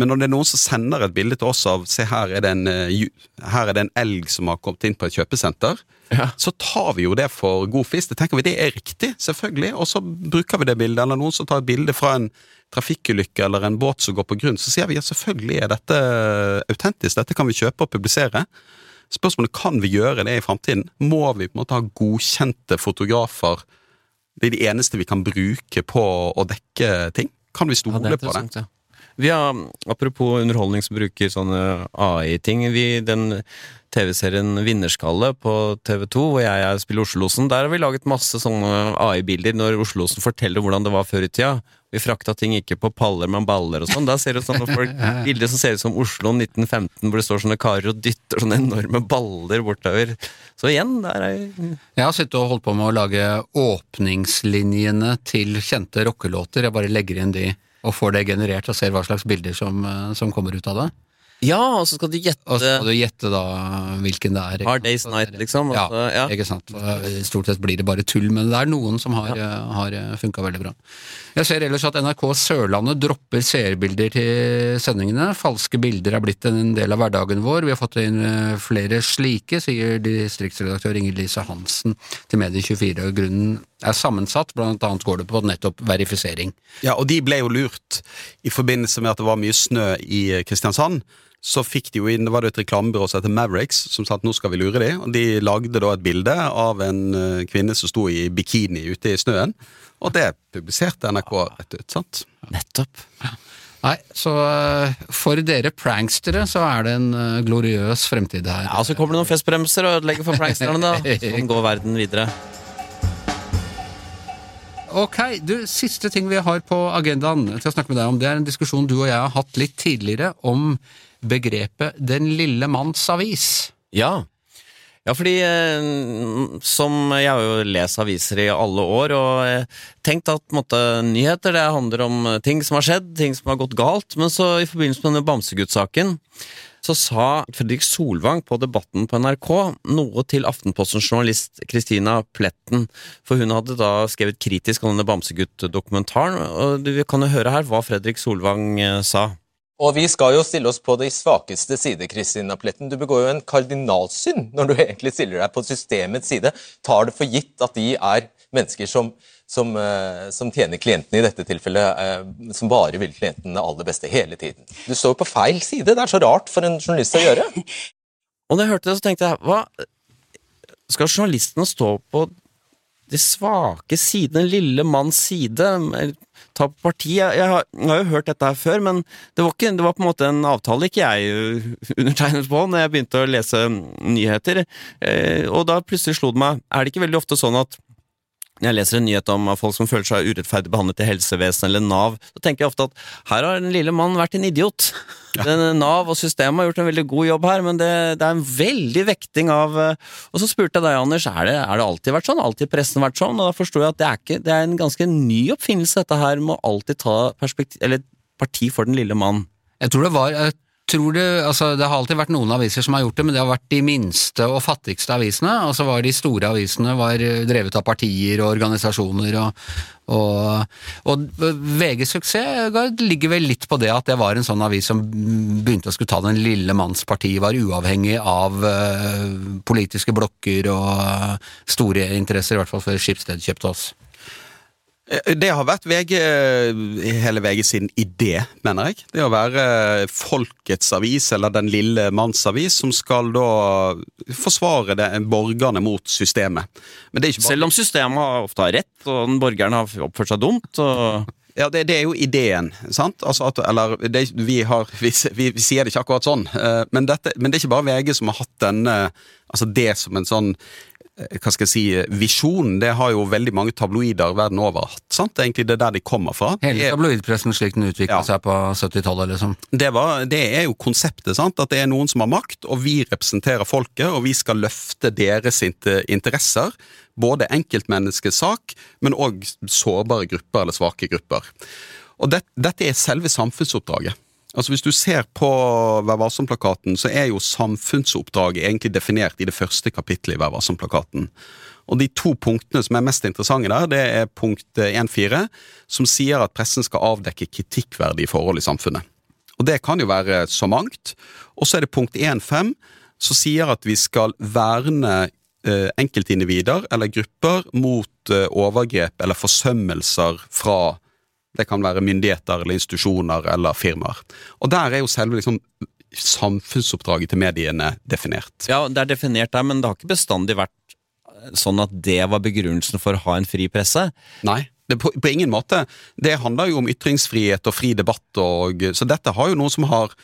Men når det er noen som sender et bilde til oss av Se, her er det en, eh, her er det en elg som har kommet inn på et kjøpesenter. Så tar vi jo det for god fisk. Det tenker vi det er riktig, selvfølgelig. Og så bruker vi det bildet. Eller noen som tar et bilde fra en trafikkulykke eller en båt som går på grunn. Så sier vi ja, selvfølgelig er dette autentisk. Dette kan vi kjøpe og publisere. Spørsmålet kan vi gjøre det i framtiden. Må vi på en måte ha godkjente fotografer? Det er de eneste vi kan bruke på å dekke ting. Kan vi Ja, stole er på det? ja. Vi har, apropos underholdning som bruker sånne AI-ting vi, Den TV-serien Vinnerskalle på TV2, hvor jeg, jeg spiller Oslo-losen, der har vi laget masse sånne AI-bilder når Oslo-losen forteller hvordan det var før i tida. Vi frakta ting ikke på paller, men baller og sånn. Da ser du sånne folk, bilder som ser ut som Oslo 1915, hvor det står sånne karer og dytter sånne enorme baller bortover. Så igjen, der er Jeg har sittet og holdt på med å lage åpningslinjene til kjente rockelåter. Jeg bare legger inn de og får det generert og ser hva slags bilder som, eh, som kommer ut av det. Ja, og så skal du gjette Og så skal du gjette da hvilken det er. Hard? Day's Night, liksom. Ja, Altså, ja. ikke sant. Og Stort sett blir det bare tull, men det er noen som har, ja. har funka veldig bra. Jeg ser ellers at NRK Sørlandet dropper seerbilder til sendingene. Falske bilder er blitt en del av hverdagen vår. Vi har fått inn eh, flere slike, sier distriktsredaktør Inger Lise Hansen til Medie24. og Grunnen er sammensatt, blant annet går det på nettopp verifisering. Ja, og de ble jo lurt i forbindelse med at det var mye snø i Kristiansand. Så fikk de jo inn, det var det et reklamebyrå som heter Mavericks, som sa at nå skal vi lure de, og de lagde da et bilde av en eh, kvinne som sto i bikini ute i snøen, og det publiserte NRK rett ut, sant? Nettopp. Nei, så eh, for dere prankstere så er det en eh, gloriøs fremtid her. Ja, Så kommer det noen festbremser og ødelegger for pranksterne, da. Sånn går verden videre. Ok, du, Siste ting vi har på agendaen til å snakke med deg om, det er en diskusjon du og jeg har hatt litt tidligere om begrepet 'den lille manns avis'. Ja. Ja, fordi eh, som Jeg har jo lest aviser i alle år og eh, tenkt at måte, nyheter det handler om ting som har skjedd, ting som har gått galt. Men så i forbindelse med denne Bamsegutt-saken så sa Fredrik Solvang på Debatten på NRK noe til Aftenpostens journalist Kristina Pletten, for hun hadde da skrevet kritisk om denne Bamsegutt-dokumentaren. og Vi kan jo høre her hva Fredrik Solvang eh, sa. Og vi skal jo stille oss på de svakeste side, Kristina Pletten. Du begår jo en kardinalsynd når du egentlig stiller deg på systemets side. Tar det for gitt at de er mennesker som, som, eh, som tjener klientene i dette tilfellet, eh, som bare vil klienten det aller beste hele tiden. Du står jo på feil side. Det er så rart for en journalist å gjøre. Og da jeg hørte det, så tenkte jeg hva Skal journalistene stå på de svake sidene, den lille manns side? Ta på parti? Jeg, jeg, har, jeg har jo hørt dette her før, men det var, ikke, det var på en måte en avtale ikke jeg uh, undertegnet på når jeg begynte å lese nyheter. Eh, og da plutselig slo det meg, er det ikke veldig ofte sånn at jeg leser en nyhet om folk som føler seg urettferdig behandlet i helsevesenet eller Nav, så tenker jeg ofte at her har den lille mannen vært en idiot. Den, Nav og systemet har gjort en veldig god jobb her, men det, det er en veldig vekting av eh, Og så spurte jeg deg, Anders, er det, er det alltid vært sånn? Alltid pressen vært sånn? Og da forsto jeg at det er, ikke, det er en ganske ny oppfinnelse, dette her med å alltid ta perspektiv, eller parti for den lille mann. Jeg tror det var jeg tror det, altså det har alltid vært noen aviser som har gjort det, men det har vært de minste og fattigste avisene. Og så var de store avisene var drevet av partier og organisasjoner. Og, og, og VGs suksess ligger vel litt på det at det var en sånn avis som begynte å skulle ta den lille manns parti, var uavhengig av uh, politiske blokker og store interesser, i hvert fall før Skipsted kjøpte oss. Eh, Det har vært VG, hele VG sin idé, mener jeg. Det å være folkets avis, eller den lille manns avis, som skal da forsvare det, borgerne mot systemet. Men det ikke bare Selv om systemet ofte har rett, og den borgeren har oppført seg dumt. og... Ja, det, det er jo ideen, sant? Altså at, eller, det, vi, har, vi, vi, vi sier det ikke akkurat sånn, eh, men, dette, men det er ikke bare VG som har hatt denne Altså det som en sånn eh, hva skal jeg si, visjon, det har jo veldig mange tabloider verden over hatt. sant? Det er egentlig det der de kommer fra. Hele tabloidpressen slik den utvikla Ja. seg på 70-tallet, liksom. det, var, det er jo konseptet, sant? at det er noen som har makt, og vi representerer folket, og vi skal løfte deres interesser. Både enkeltmenneskets sak, men òg sårbare grupper eller svake grupper. Og det, dette er selve samfunnsoppdraget. Altså Hvis du ser på Vær varsom-plakaten, så er jo samfunnsoppdraget egentlig definert i det første kapittelet i Vær varsom-plakaten. Og de to punktene som er mest interessante der, det er punkt 1-4, som sier at pressen skal avdekke kritikkverdige forhold i samfunnet. Og det kan jo være så mangt. Og så er det punkt 1-5, som sier at vi skal verne eh, enkeltindivider eller grupper mot eh, overgrep eller forsømmelser fra det kan være myndigheter eller institusjoner eller firmaer. Og der er jo selve liksom, samfunnsoppdraget til mediene definert. Ja, det er definert der, men det har ikke bestandig vært sånn at det var begrunnelsen for å ha en fri presse. Nei, på, på ingen måte. Det handler jo om ytringsfrihet og fri debatt, og, så dette har jo noe som har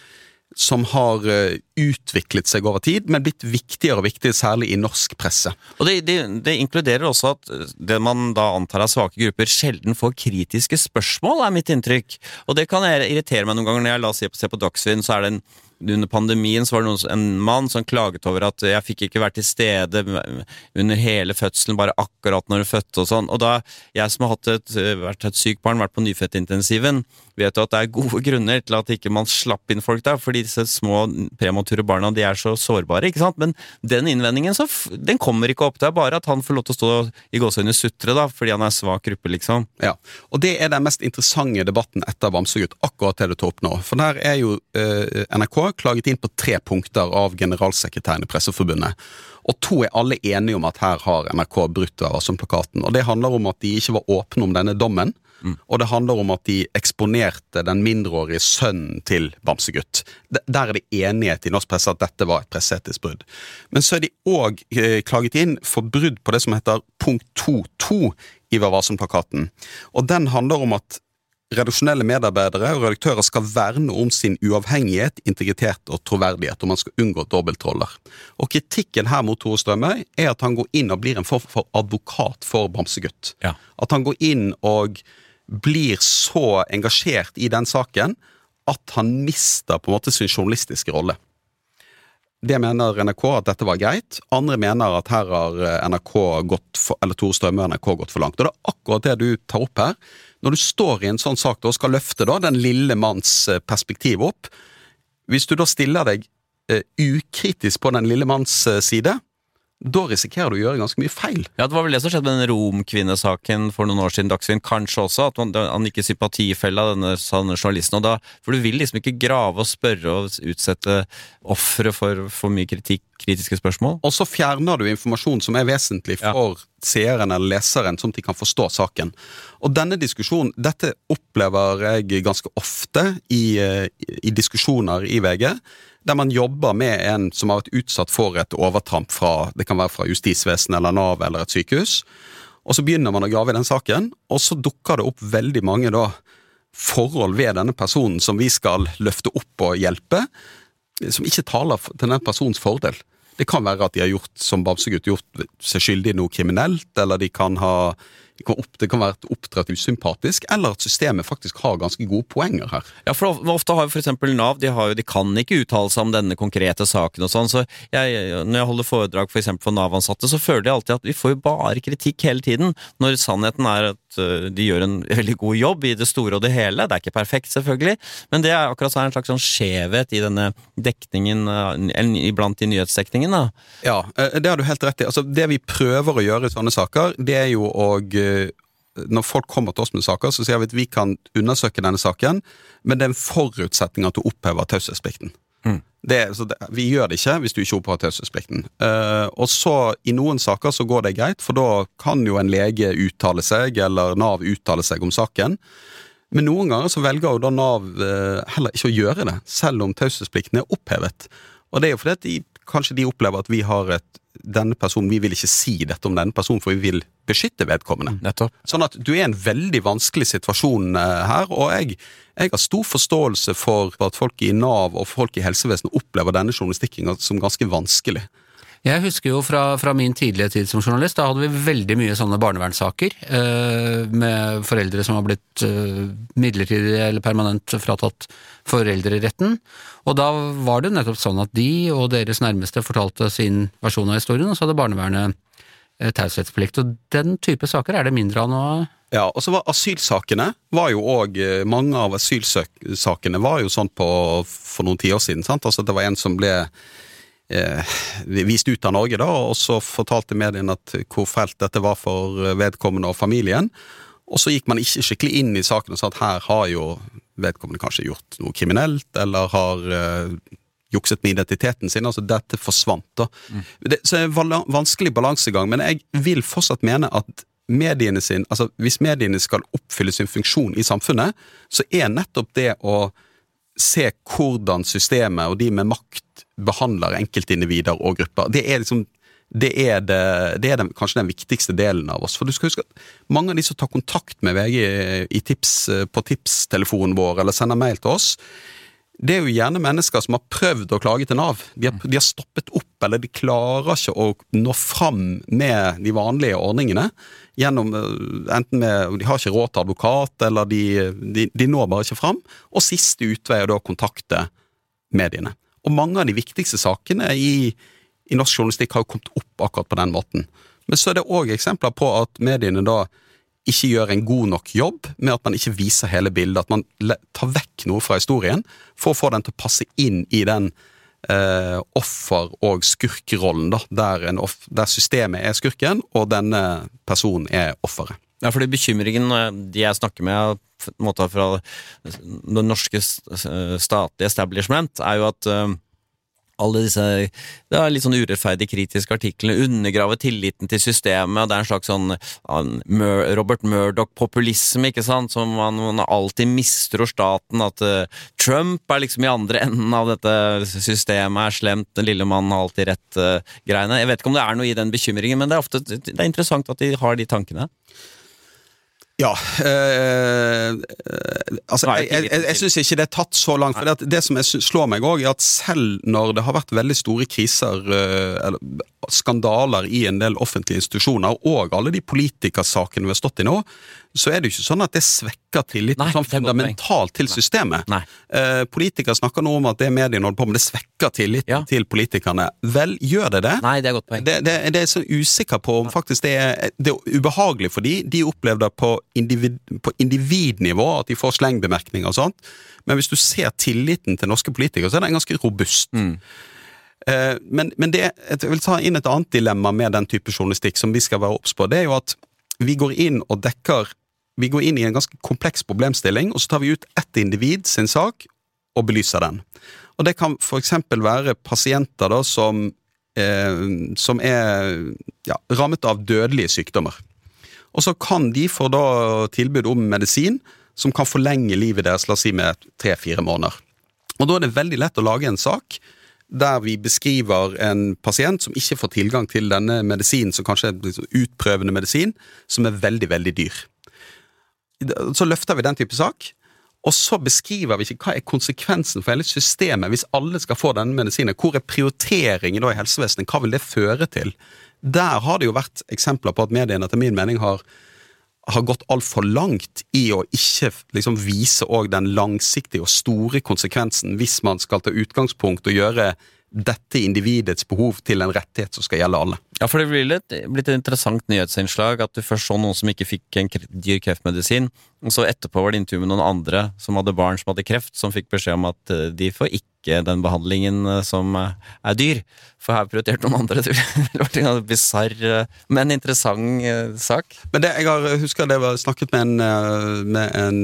som har eh, utviklet seg over tid, men blitt viktigere og viktigere, særlig i norsk presse. Og det, det, det, inkluderer også at det man da antar er svake grupper, sjelden får kritiske spørsmål, er mitt inntrykk. Og det kan irritere meg noen ganger når jeg la oss på, se på Dagsrevyen, så er det en under pandemien så var det noen, en mann som klaget over at jeg fikk ikke vært til stede under hele fødselen, bare akkurat når hun fødte og sånn. Og da, jeg som har hatt et, vært et sykt barn, vært på nyfødtintensiven, vet jo at det er gode grunner til at ikke man slapp inn folk der, fordi disse små premature barna de er så sårbare, ikke sant. Men den innvendingen så, den kommer ikke opp. Det er bare at han får lov til å stå i gåseøyne sutre, da, fordi han er svak gruppe, liksom. Ja, og det er den mest interessante debatten etter Bamsegutt, akkurat det du tar opp nå. For der er jo eh, NRK klaget inn på tre punkter av generalsekretæren i Presseforbundet. Og to er alle enige om at her har NRK brutt Varsom-plakaten. Og det handler om at de ikke var åpne om denne dommen. Mm. Og det handler om at de eksponerte den mindreårige sønnen til Bamsegutt. Der er det enighet i norsk presse at dette var et presseetisk brudd. Men så er de òg eh, klaget inn for brudd på det som heter punkt 2.2 i Vær varsom-plakaten. Og den handler om at redaksjonelle medarbeidere og redaktører skal verne om sin uavhengighet, integritet og troverdighet, og man skal unngå dobbeltroller. Og Kritikken her mot Tore Strømøy er at han går inn og blir en form for advokat for Bamsegutt. Ja. At han går inn og blir så engasjert i den saken at han mister på en måte sin journalistiske rolle. Det mener NRK at dette var greit. Andre mener at her har NRK gått for, eller Tore Strømøy og NRK gått for langt. Og det er akkurat det du tar opp her når du står i en sånn sak og skal løfte da, den lille manns eh, perspektiv opp, hvis du da stiller deg uh, ukritisk på den lille manns uh, side, da risikerer du å gjøre ganske mye feil. Ja, Det var vel det som skjedde med den romkvinnesaken for noen år siden, Dagsrevyen. Kanskje også at han, han gikk i sympatifella, denne, denne journalisten. da, For du vil liksom ikke grave og spørre og utsette ofre for for mye kritikk kritiske spørsmål. Og så fjerner du informasjon som er vesentlig for ja. seeren eller leseren, sånn at de kan forstå saken. Og denne diskusjonen, dette opplever jeg ganske ofte i, eh, i diskusjoner i VG. Der man jobber med en som har vært utsatt for et overtramp fra det kan være fra justisvesenet eller Nav eller et sykehus. Og så begynner man å grave i den saken, og så dukker det opp veldig mange da forhold ved denne personen som vi skal løfte opp og hjelpe, som ikke taler til den persons fordel. Det kan være at de har gjort som Bamsegutt gjort seg skyldig i noe kriminelt, eller de kan ha det kan, opp, det kan være oppdratt usympatisk, eller at systemet faktisk har ganske gode poenger her. Ja, for Ofte har jo f.eks. Nav de, har jo, de, kan ikke uttale seg om denne konkrete saken. og sånn, så jeg, Når jeg holder foredrag for, for Nav-ansatte, så føler de alltid at vi får jo bare kritikk hele tiden, når sannheten er at uh, de gjør en veldig god jobb i det store og det hele. Det er ikke perfekt, selvfølgelig, men det er akkurat så en slags sånn skjevhet i denne dekningen, iblant i nyhetsdekningen. da. Ja, eh, det har du helt rett i. Altså, Det vi prøver å gjøre i sånne saker, det er jo å når folk kommer til oss med saker, så sier vi at vi kan undersøke denne saken, men det er en forutsetning at du opphever taushetsplikten. Mm. vi gjør det ikke hvis du ikke opphever taushetsplikten. Uh, og så, i noen saker så går det greit, for da kan jo en lege uttale seg, eller Nav uttale seg om saken. Men noen ganger så velger jo da Nav uh, heller ikke å gjøre det, selv om taushetsplikten er opphevet. Og det er jo fordi at de, kanskje de opplever at vi har et denne personen, Vi vil ikke si dette om denne personen, for vi vil beskytte vedkommende. Nettopp. Sånn at du er i en veldig vanskelig situasjon uh, her, og jeg, jeg, har stor forståelse for at folk i Nav og folk i helsevesenet opplever denne journalistikken som ganske vanskelig. Jeg husker jo fra, fra, min tidlige tid som journalist, da hadde vi veldig mye sånne barnevernssaker eh, med foreldre som har blitt eh, midlertidig eller permanent fratatt foreldreretten. Og da var det nettopp sånn at de og deres nærmeste fortalte sin versjon av historien, og så hadde barnevernet eh, taushetsplikt. Og den type saker er det mindre av nå. Ja, og så var asylsakene var jo òg eh, Mange av asylsakene var jo sånn på, for noen tiår siden. sant? Altså Det var en som ble eh, vist ut av Norge, da, og så fortalte mediene at hvor fælt dette var for vedkommende og familien. Og så gikk man ikke skikkelig inn i saken og sa at her har jo vedkommende kanskje gjort noe kriminelt, eller har eh, jukset med identiteten sin. altså Dette forsvant. da. Mm. Det, så er en vanskelig balansegang, men jeg vil fortsatt mene at mediene sin, altså hvis mediene skal oppfylle sin funksjon i samfunnet, så er nettopp det å se hvordan systemet og de med makt behandler enkeltindivider og grupper. Det er liksom det er, det, det er den, kanskje den viktigste delen av oss. For du skal huske at mange av de som tar kontakt med VG i tips, på tipstelefonen vår, eller sender mail til oss, det er jo gjerne mennesker som har prøvd å klage til Nav. De har, de har, stoppet opp, eller de klarer ikke å nå fram med de vanlige ordningene. Gjennom, eh, enten med, De har ikke råd til advokat, eller de, de, de når bare ikke fram. Og siste utvei er da å kontakte mediene. Og mange av de viktigste sakene i, i norsk journalistikk har jo kommet opp akkurat på den måten. Men så er det òg eksempler på at mediene da ikke gjør en god nok jobb med at man ikke viser hele bildet. At man tar vekk noe fra historien for å få den til å passe inn i den eh, offer- og skurkerollen, da, der, der, systemet er skurken og denne personen er offeret. Ja, fordi Bekymringen de jeg snakker med fra det norske statlige establishment, er jo at uh, alle disse det er litt sånn urettferdig kritiske artiklene undergraver tilliten til systemet, og det er en slags sånn Robert Murdoch-populisme, ikke sant, som man, man, alltid mistror staten, at uh, Trump er liksom i andre enden av dette systemet, er slemt, den lille mannen har alltid rett-greiene. Uh, jeg vet ikke om det er noe i den bekymringen, men det er ofte det er interessant at de har de tankene. Ja. Øh, altså, jeg, jeg, jeg, jeg syns ikke det er tatt så langt. for Det, det som slår meg òg, er at selv når det har vært veldig store kriser, øh, eller skandaler i en del offentlige institusjoner, og alle de politikersakene vi har stått i nå, så er det jo ikke sånn at det svekker tilliten sånn fundamentalt til systemet. Nei. Nei. politikere snakker nå om at det mediene holder på med, det svekker tilliten ja. til politikerne. Vel, gjør det det? Nei, det er godt poeng. Det, det, det er så usikker på om faktisk det er, det er ubehagelig for de. De opplever det på, individ, på individnivå, at de får slengbemerkninger og sånt. Men hvis du ser tilliten til norske politikere, så er den ganske robust. Mm. Eh, men, men det, jeg vil ta inn et annet dilemma med den type journalistikk som vi skal være obs på. Det er jo at vi går inn og dekker Vi går inn i en ganske kompleks problemstilling, og så tar vi ut ett individ sin sak og belyser den. Og det kan f.eks. være pasienter da som, eh, som er ja, rammet av dødelige sykdommer. Og så kan de få da tilbud om medisin som kan forlenge livet deres, la oss si med tre-fire måneder. Og da er det veldig lett å lage en sak der vi beskriver en pasient som ikke får tilgang til denne medisinen, som kanskje er liksom utprøvende medisin, som er veldig, veldig dyr. Så løfter vi den type sak, og så beskriver vi ikke hva er konsekvensen for hele systemet hvis alle skal få denne medisinen. Hvor er prioriteringen da i helsevesenet, hva vil det føre til? Der har det jo vært eksempler på at mediene etter min mening har har gått altfor langt i å ikke liksom, vise den langsiktige og store konsekvensen hvis man skal ta utgangspunkt og gjøre dette individets behov til en rettighet som skal gjelde alle. Ja, for det blir litt, blitt et interessant nyhetsinnslag at du først så noen som ikke fikk en dyr kreftmedisin, og så etterpå var det intervju med noen andre som hadde barn som hadde kreft, som fikk beskjed om at eh, de får ikke den behandlingen eh, som eh, er dyr. For her prioriterte noen andre. Det var en bisarr, men interessant sak. Men det, jeg har, husker det var snakket med en, med en,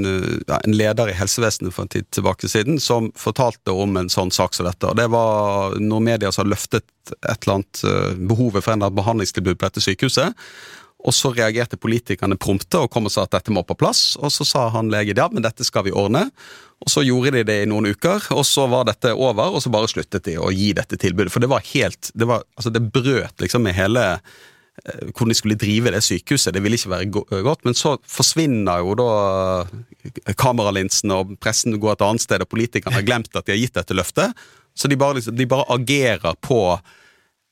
ja, en leder i helsevesenet for en tid tilbake siden, som fortalte om en sånn sak som dette. og Det var noen medier som har løftet et eller annet behovet for en behandlingstilbud på dette sykehuset. Og så reagerte politikerne prompte og kom og sa at dette må på plass. Og så sa han legen ja, men dette skal vi ordne. Og så gjorde de det i noen uker, og så var dette over, og så bare sluttet de å gi dette tilbudet. For det var helt Det, var, altså det brøt liksom med hele eh, hvordan de skulle drive det sykehuset. Det ville ikke være godt. Men så forsvinner jo da kameralinsene, og pressen går et annet sted, og politikerne har glemt at de har gitt dette løftet. Så de bare, liksom, de bare agerer på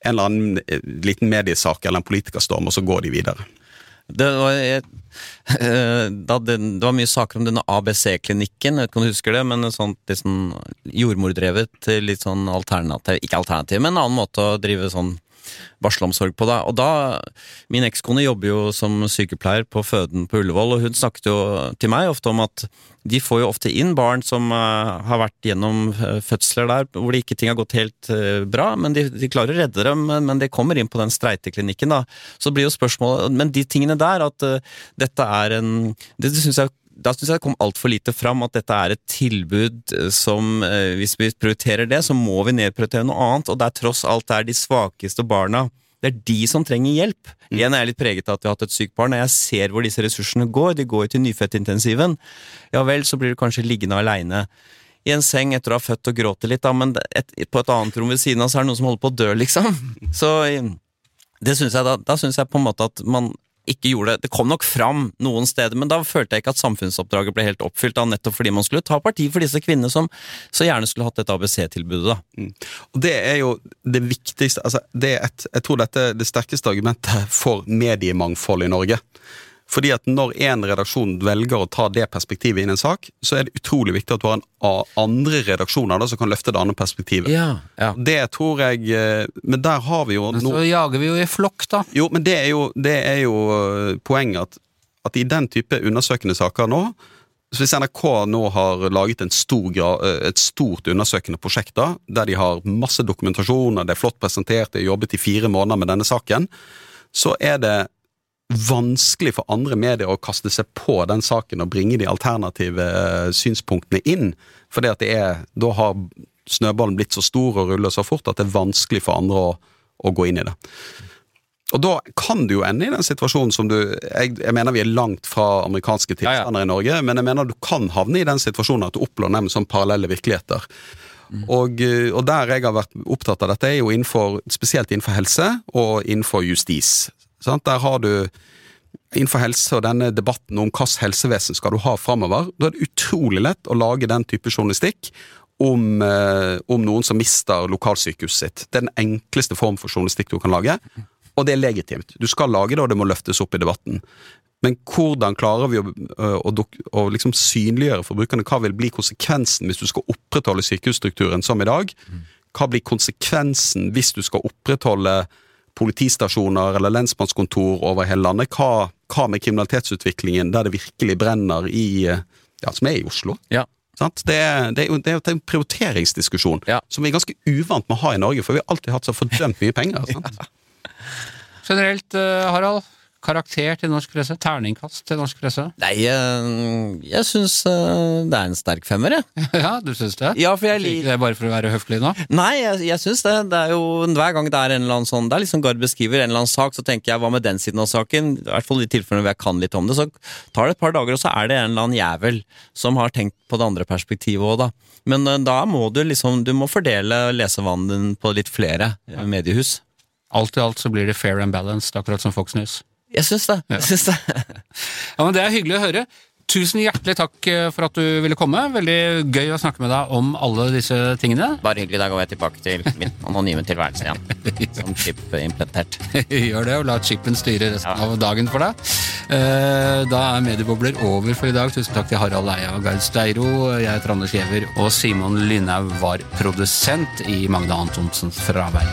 en eller annen eh, liten mediesak eller en politikerstorm, og så går de videre. Det var, jeg, det, det var, mye saker om denne ABC-klinikken, jeg vet ikke om du husker det, men sånt, litt sånn jordmordrevet, litt sånn alternativ Ikke alternativ, men en annen måte å drive sånn barselomsorg på. deg. Og da, Min ekskone jobber jo som sykepleier på føden på Ullevål, og hun snakket jo til meg ofte om at de får jo ofte inn barn som uh, har vært gjennom uh, fødsler der hvor det ikke ting har gått helt uh, bra, men de, de, klarer å redde dem, men, men de kommer inn på den streiteklinikken. da. Så blir jo spørsmålet Men de tingene der, at dette er en Det, det syns jeg da syns jeg det kom altfor lite fram at dette er et tilbud eh, som eh, Hvis vi prioriterer det, så må vi nedprioritere noe annet, og det er tross alt det er de svakeste barna. Det er de som trenger hjelp. Mm. Igjen er jeg litt preget av at vi har hatt et sykt barn, og jeg ser hvor disse ressursene går. De går jo til nyfødtintensiven. Ja vel, så blir du kanskje liggende aleine i en seng etter å ha født og gråte litt, da, men et, på et annet rom ved siden av så er det noen som holder på å dø, liksom. Så det synes jeg da, da synes jeg på en måte at man ikke gjorde det. Det kom nok fram noen steder, men da følte jeg ikke at samfunnsoppdraget ble helt oppfylt, da, nettopp fordi man skulle ta parti for disse kvinnene som så gjerne skulle hatt dette ABC-tilbudet. da. Og det er jo det viktigste altså det et, Jeg tror dette er det sterkeste argumentet for mediemangfold i Norge. Fordi at når en redaksjon velger å ta det perspektivet inn i en sak, så er det utrolig viktig at du har en andre redaksjoner da, som kan løfte det andre perspektivet. Ja, ja. Det tror jeg eh, Men der har vi jo Men no- jager vi jo i flokk, da. Jo, men det er jo, det er jo eh, poenget at, at i den type undersøkende saker nå så Hvis NRK nå har laget en stor, eh, et stort undersøkende prosjekt da, der de har masse dokumentasjon, og det er flott presentert, de har jobbet i fire måneder med denne saken, så er det vanskelig for andre medier å kaste seg på den saken og bringe de alternative eh, synspunktene inn. Det er, da har snøballen blitt så stor og ruller så fort at det er vanskelig for andre å, å gå inn i det. Og da kan du jo ende i den situasjonen som du Jeg, jeg mener vi er langt fra amerikanske Ja, ja. tilstander i Norge, men jeg mener du kan havne i den situasjonen at du opplever dem sånn parallelle virkeligheter. Og, eh, og der jeg har vært opptatt av dette, er jo innenfor, spesielt innenfor helse og innenfor justis. Sant? Der har du Innenfor helse og denne debatten om hvilket helsevesen skal du ha framover, da er det utrolig lett å lage den type journalistikk om, eh, om noen som mister lokalsykehuset sitt. Det er den enkleste form for journalistikk du kan lage, og det er legitimt. Du skal lage det, og det må løftes opp i debatten. Men hvordan klarer vi å, øh, å, å liksom synliggjøre for brukerne hva vil bli konsekvensen hvis du skal opprettholde sykehusstrukturen som i dag? Hva blir konsekvensen hvis du skal opprettholde politistasjoner eller lensmannskontor over hele landet? Hva, hva med kriminalitetsutviklingen der det virkelig brenner i øh, Ja, som er i Oslo? Ja. Sant? Det, er, det, er jo, det er jo en prioriteringsdiskusjon Ja. som vi er ganske uvant med å ha i Norge, for vi har alltid hatt så fordømt mye penger. Sant? Generelt, eh, Harald. Karakter til norsk presse. Terningkast til norsk presse. Nei, jeg, jeg syns eh, det er en sterk femmer, jeg. ja, du syns det? Ja, for jeg liker det bare for å være høflig nå? Nei, jeg, jeg syns det. Det er jo Hver gang det er en eller annen sånn Det er liksom Gard beskriver en eller annen sak, så tenker jeg hva med den siden av saken? I hvert fall i tilfellene hvor jeg kan litt om det. Så tar det et par dager, og så er det en eller annen jævel som har tenkt på det andre perspektivet òg, da. Men eh, da må du liksom Du må fordele lesevanen din på litt flere eh, mediehus. Alt i alt så blir det fair and balanced, akkurat som Fox News. Jeg syns det. Jeg syns det. Ja, men Det er hyggelig å høre. Tusen hjertelig takk eh, for at du ville komme. Veldig gøy å snakke med deg om alle disse tingene. Bare hyggelig. Da går jeg tilbake til min anonyme tilværelse igjen. Som chip-implementert. Gjør det, og la chipen styre resten av dagen for deg. Eh, Da er Mediebobler over for i dag. Tusen takk til Harald Eia og Gaud Steiro. Jeg heter Anders Giæver, og Simon Lynhaug var produsent i Magne Antonsens fravær.